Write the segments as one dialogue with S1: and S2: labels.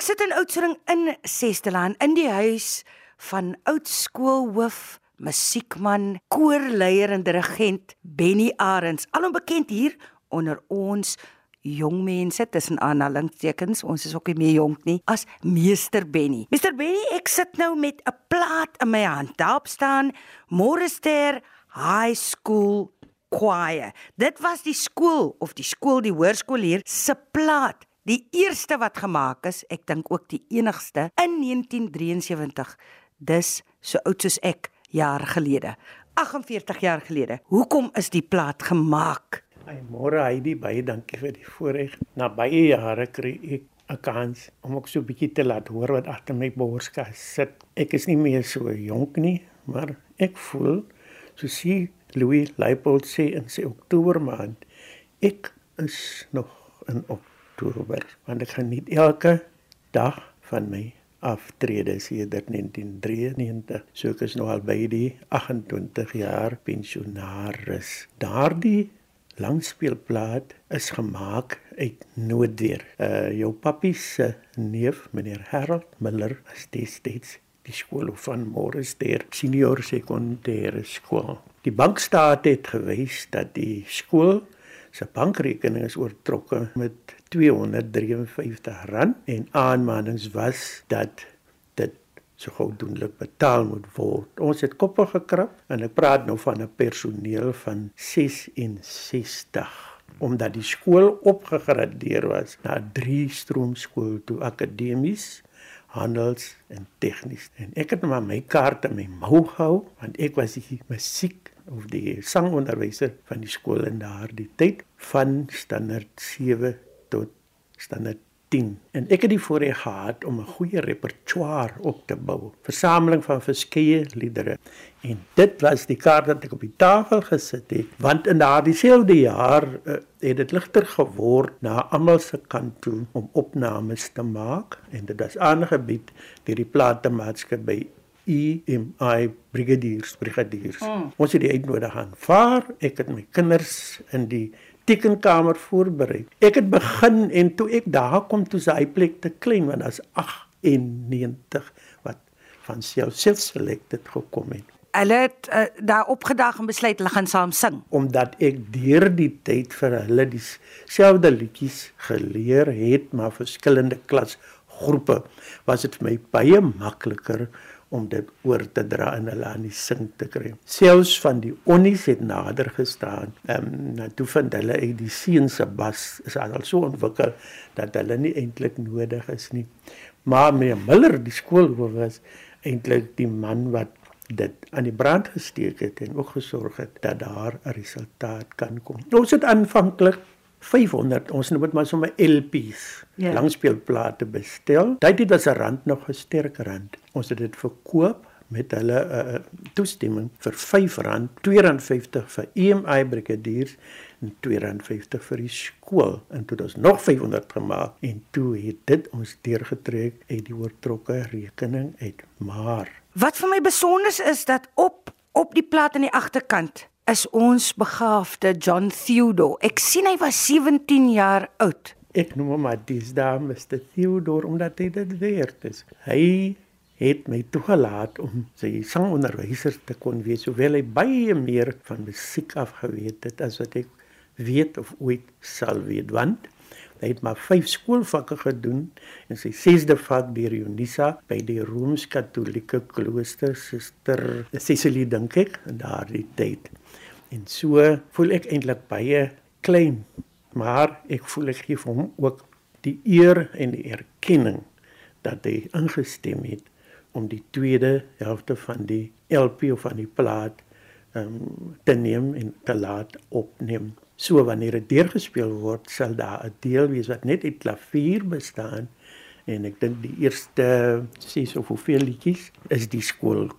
S1: Ek sit in Oudtshoorn in Sestelaan in die huis van oud skoolhoof, musiekman, koorleier en dirigent Benny Arends, alom bekend hier onder ons jong mense tussen aanhalingstekens, ons is ook nie meer jonk nie, as meester Benny. Meester Benny, ek sit nou met 'n plaat in my hand. Daarop staan Morester High School Choir. Dit was die skool of die skool die hoërskool hier se plaat. Die eerste wat gemaak is, ek dink ook die enigste in 1973. Dis so oud soos ek jaar gelede. 48 jaar gelede. Hoekom is die plaat gemaak?
S2: Ai môre Heidi, baie dankie vir die voorreg. Na baie jare kry ek 'n kans om ook so 'n bietjie te laat hoor wat agter my borskas sit. Ek is nie meer so jonk nie, maar ek voel so sien Louis Leipold sê in sy Oktober maand, ek is nog in Oktober, want ek geniet elke dag van my aftrede sedert 1993. So ek is nou al by die 28 jaar pensionaris. Daardie langspeelplaat is gemaak uit noodweer. Uh jou papi se neef, meneer Harold Miller, is destyds die skool van Morrister Senior Sekondêre Skool. Die bankstaat het gewys dat die skool se bankrekening is oortrokke met 253 rand en aanmanings was dat dit so gou doenlik betaal moet word. Ons het koppe gekrap en ek praat nou van 'n personeel van 66 omdat die skool opgegradeer was na 'n drie stroom skool toe akademies handels en tegnies en ek het maar my kaarte my mou gehou want ek was die musiek of die sangonderwyser van die skool in daardie tyd van standaard 7 tot standaard 10 en ek het die voorreg gehad om 'n goeie repertoire op te bou versameling van verskeie liedere. En dit was die kaart wat ek op die tafel gesit het want in daardie selfde jaar uh, het dit ligter geword na almal se kant toe om opnames te maak. En dit was aangebied deur die platemaatskappy EMI brigadiers brigadiers. Mm. Ons het die uitnodiging aanvaar. Ek het my kinders in die tekenkamer voorberei. Ek het begin en toe ek daar kom toe sy plek te klein want as 98 wat van self selected gekom het.
S1: Hulle het uh, daar opgedag en besluit hulle gaan saam sing
S2: omdat ek deur die tyd vir hulle dieselfde liedjies geleer het maar verskillende klasgroepe was dit vir my baie makliker om dit oor te dra en hulle aan die sing te kry. Selfs van die onnies het nader gestaan. Ehm um, toe vind hulle uit die seun se bas is al so ontwikkel dat hulle nie eintlik nodig is nie. Maar meneer Miller, die skoolhoof was eintlik die man wat dit aan die brand gesteek het en ook gesorg het dat daar 'n resultaat kan kom. Ons het aanvanklik 500 ons noem dit maar sommer LP's ja. langspeelplate bestel. Dit was 'n rand nog 'n sterk rand. Ons het dit verkoop met hulle uh, toestemming vir R5, R2.50 vir EMI brigadiers en R2.50 vir die skool. En toe het ons nog 500 gemaak en toe het dit ons deurgetrek uit die oortrokke rekening uit. Maar
S1: wat vir my besonder is dat op op die plat aan die agterkant is ons begaafde John Theodore. Ek sien hy was 17 jaar oud.
S2: Ek noem hom maar dis daar Mr Theodore omdat hy dit werd is. Hy het my toegelaat om sy sangonderwyser te kon wees, hoewel hy baie meer van musiek af geweet het as wat ek weet of ooit sal weet want hy het maar vyf skoolvakke gedoen en sy sesde vak deur Unisa by die Rooms-Katolieke klooster Suster Cecilie dink ek in daardie tyd. En so voel ek eintlik baie klein, maar ek voel ek gee hom ook die eer en die erkenning dat hy ingestem het om die tweede helfte van die LP of van die plaat um, te neem en te laat opneem. So wanneer dit deurgespeel word, sal daar 'n deel wees wat net uit klavier bestaan en ek dink die eerste ses of hoeveel liedjies is die skoolkoor.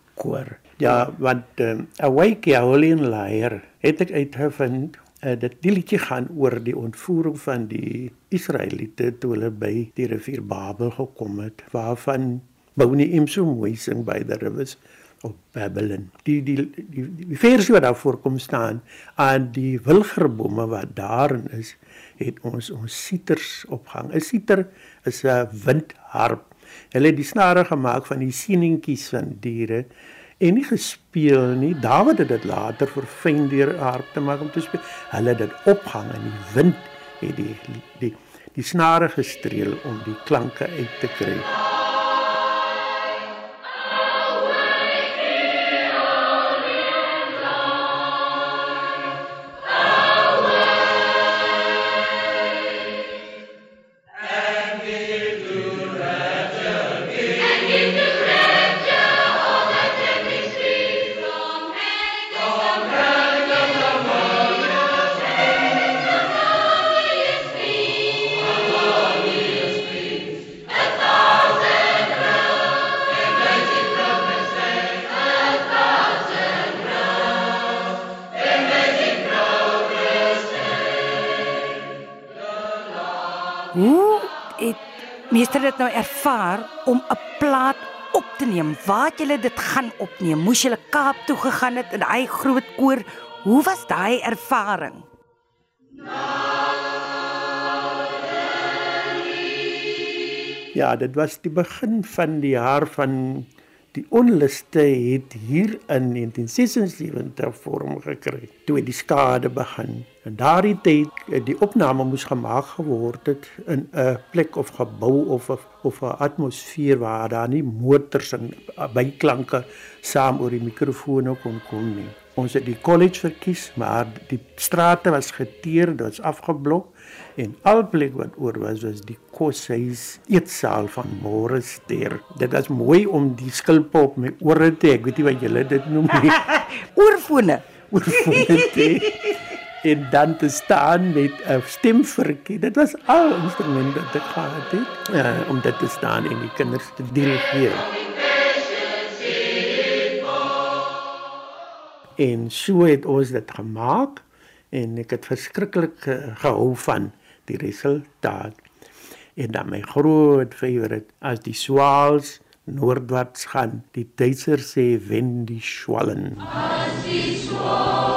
S2: Ja, want uh, Awake Holy Liar het ek uitgevind uh, dat die liedjie gaan oor die ontvoering van die Israeliete toe hulle by die rivier Babel gekom het, waarvan Bounie Imso mooi sing by the rivers op Babylon. Die die die, die versie wat daar voorkom staan aan die wilgerbome wat daarin is, het ons ons sieters opgehang. 'n Sieter is 'n windharp. Hulle het die snare gemaak van die seenentjies van diere en nie gespeel nie. Dawid het dit later verfyn deur harp te maak om te speel. Hulle het dit opgehang in die wind het die die die snare gestreel om die klanke uit te kry.
S1: Meester dit nou ervaar om 'n plaat op te neem? Waar het julle dit gaan opneem? Moes julle Kaap toe gegaan het in daai groot koor? Hoe was daai ervaring?
S2: Ja, dit was die begin van die jaar van die onluste het hier in 1976 vorm gekry toe die skade begin. En daardie tyd eh, die opname moes gemaak geword het in 'n plek of gebou of of, of 'n atmosfeer waar daar nie motors en byklanke saam oor die mikrofone kon kom nie. Ons het die college verkies, maar die strate was geteer, dit was afgeblok en al plek wat oor was was die koshuis eetsaal van Morester. Dit was mooi om die skilpe op my ore te, ek weet nie wat julle dit noem nie,
S1: Oorfone.
S2: oorfone te en dan te staan met 'n stemvirkie. Dit was al instrumente wat ek gehad het uh, om dit te staan en die kinders te dirigeer. En so het ons dit gemaak en ek het verskriklik uh, gehou van die resultaat. En dan my groot favourite as die swaals noordwaarts gaan, die Duitsers sê wen die swallen. As die
S1: Waar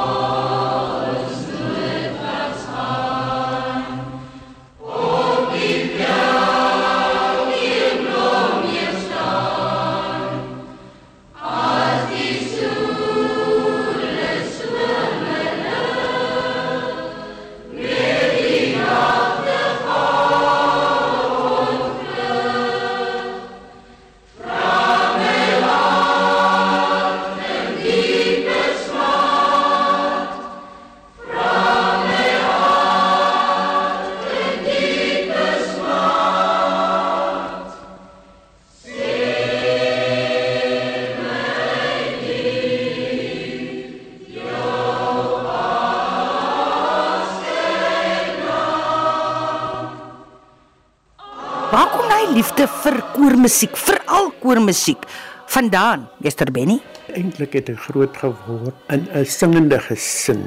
S1: liefde vir koormusiek, veral koormusiek vandaan, meester Benny?
S2: eintlik het ek groot geword in 'n singende gesin.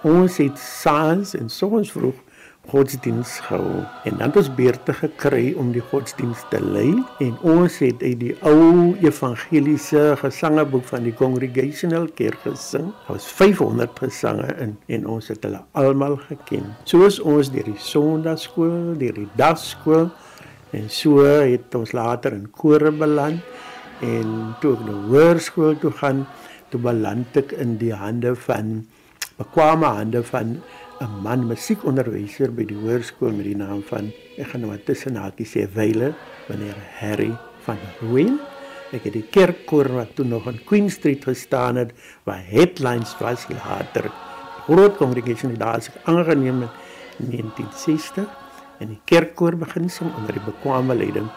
S2: Ons het saans en soms vroeg godsdiens gehou en dan het ons beurte gekry om die godsdiens te lei en ons het uit die ou evangeliese gesangeboek van die Congregational Kerk gesing. Daar was 500 gesange in en ons het hulle almal geken. Soos ons deur die Sondagskool, deur die dagskool en so het ons later in kore beland en toe ek na hoërskool toe gaan, toe beland ek in die hande van bekwame hande van 'n man musiekonderwyser by die hoërskool met die naam van ek gaan nou tussen hakies sê Wyle, meneer Harry van Rooyen. Ek het die kerkkoor wat toe nog in Queen Street gestaan het, waar headlines was later. Groot kongregasie daar sig aangeneem in 1960 en die kerkkoor begin sing onder die bekwame leiding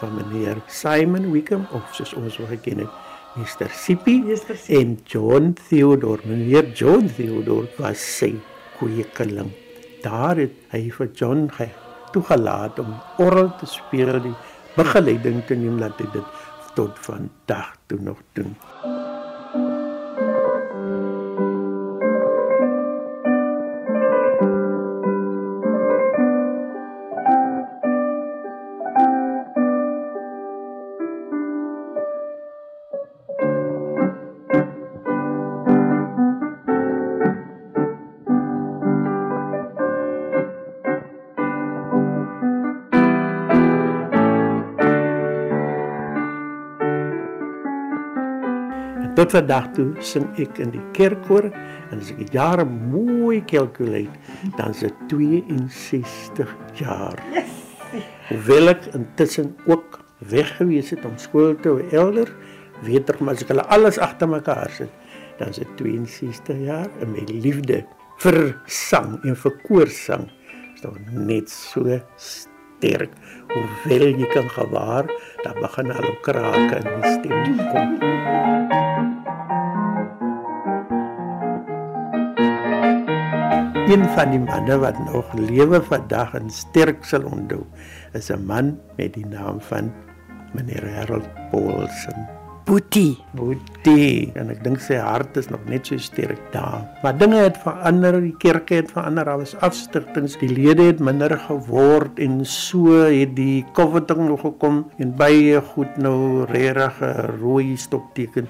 S2: van meneer Simon Wickham of soos ons hom geken het, Mr. Sippy en John Theodore. Meneer John Theodore was sy kweekeling. Daar het hy vir John ge toegelaat om orgel te speel, die begeleiding te neem dat hy dit tot vandag toe nog doen. Tot vandag toe sing ek in die kerkkoor en as ek die jare mooi kalkuleer, dan is dit 62 jaar. Hoewel ek intussen ook weg gewees het om skool te hou elder, weet ek maar ek hulle alles agter mekaar sit, dan is dit 62 jaar en my liefde vir sang en vir koorsang is nog net sterk. Hoewel jy kan gewaar, dan begin al krake in die stem kom. Een van die manne wat nog lewe vandag en sterk sal onthou, is 'n man met die naam van meneer Harold Paulsen.
S1: Boetie.
S2: Boetie. En ek dink sy hart is nog net so sterk daar. Maar dinge het verander, die kerke het verander, daar was afstigtings, die lede het minder geword en so het die COVID nog gekom en baie goed nou regtig rooi stopteken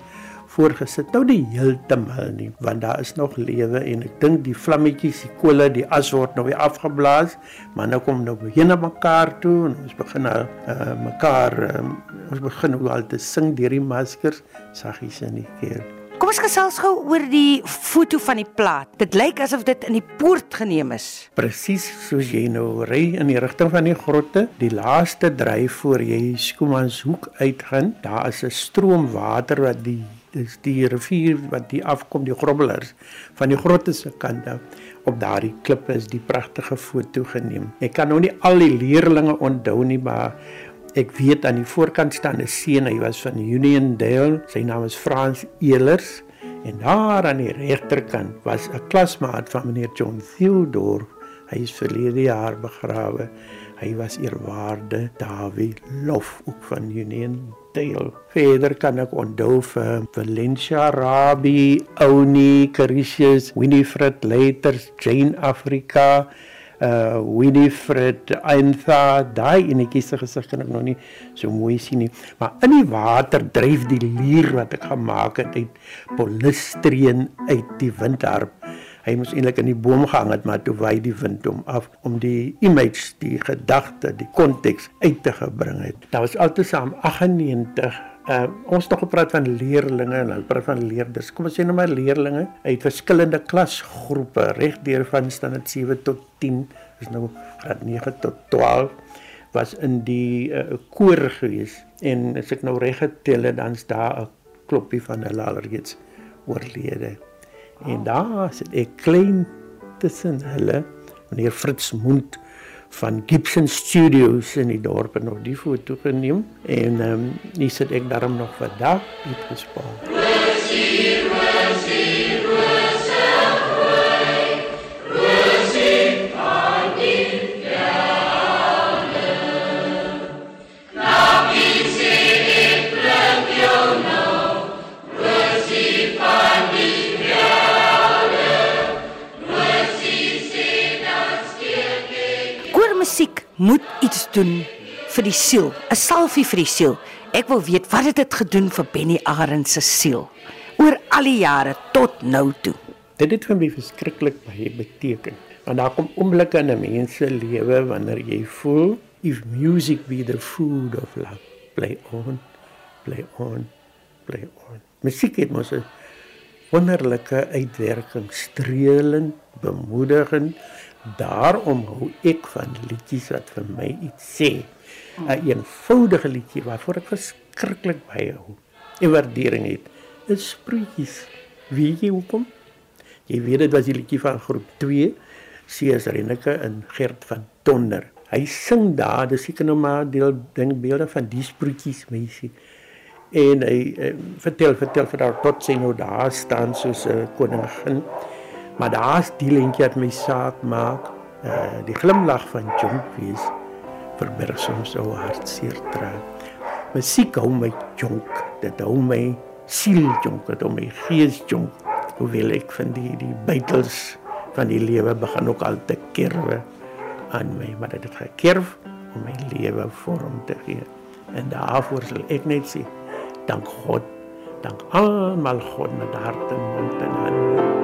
S2: voorgesit. Nou die heeltemal nie, want daar is nog lewe en ek dink die vlammetjies, die kolle, die as word nou weer afgeblaas, maar nou kom nou begin na mekaar toe en ons begin nou uh, mekaar uh, ons begin nou al te sing deur die maskers, saggies in die keer.
S1: Kom ons gesels gou oor die foto van die plaat. Dit lyk asof dit in die poort geneem is.
S2: Presies soos jy nou ry in die rigting van die grotte, die laaste dryf voor jy Skoemanshoek uitgaan, daar is 'n stroom water wat die dis die rivier wat die afkom die grobbelers van die grotte se kant af op daardie klippe is die pragtige foto geneem. Ek kan nou nie al die leerlinge onthou nie, maar ek weet aan die voorkant staan 'n seun, hy was van Uniondale, sy naam is Frans Elers en daar aan die regterkant was 'n klasmaat van meneer John Theodore. Hy is verlede jaar begrawe. Hy was eerwaarde Dawie Lof ook van Uniondale. Verder kan ek onthou vir Valencia Rabbi, Oni Caricius, Winifred Leiters, Jane Africa, uh Winifred Eintha, daai enetjies se gesig kan ek nog nie so mooi sien nie, maar in die water dryf die lier wat ek gemaak het uit polistreen uit die windharp hy moes eintlik in die boom gehang het maar toe wy die wind hom af om die image die gedagte die konteks uit te gebring het daar was altesaam 98 Uh, ons het gepraat van leerders en hulle praat van leerders. Kom ons sê nou maar leerders uit verskillende klasgroepe, reg deur van standaard 7 tot 10, is nou graad 9 tot 12 was in die uh, koor gewees en as ek nou reg getel het dan's daar 'n kloppie van hulle alreeds oorlede. En daar sit ek klein tussen hulle, meneer Fritz Mond van Gibson Studios in die dorp en nog die foto geneem en ehm um, hier sit ek daarom nog vandag hier gespaar.
S1: Vir die siel, 'n salvie vir die siel. Ek wil weet wat het dit gedoen vir Benny Arend se siel oor al die jare tot nou toe.
S2: Dit het vir my verskriklik baie beteken. Want daar kom oomblikke in 'n mens se lewe wanneer jy voel if music be the food of love, play on, play on, play on. Musiek het mos 'n wonderlike uitwerking, streelend, bemoedigend, Daarom hou ek van liedjies wat vir my iets sê. 'n een eenvoudige liedjie waarvoor ek verskriklik baie hou en waardering het. Is sproetjies. Wie jy hoekom? Jy weet dit was die liedjie van groep 2, CS Reneke en Gert van Tonder. Hy sing daar, dis seker nou maar deel denkbeelde van die sproetjies meisie. En hy, hy vertel vertel vir haar tot sy nou daar staan soos 'n koningin. Maar daar's die lentjie wat my saak maak. Uh die glimlag van Jonkies verberg soms so hartseer traan. Musiek hou my jonk, dit hou my siel jonk, dit hou my gees jonk. Hoewel ek van die die bytels van die lewe begin ook al te kerwe aan my, maar dit het gekerf om my lewe vorm te gee. En daarvoor sal ek net sê, dank God, dank almal God met hart en mond en hande.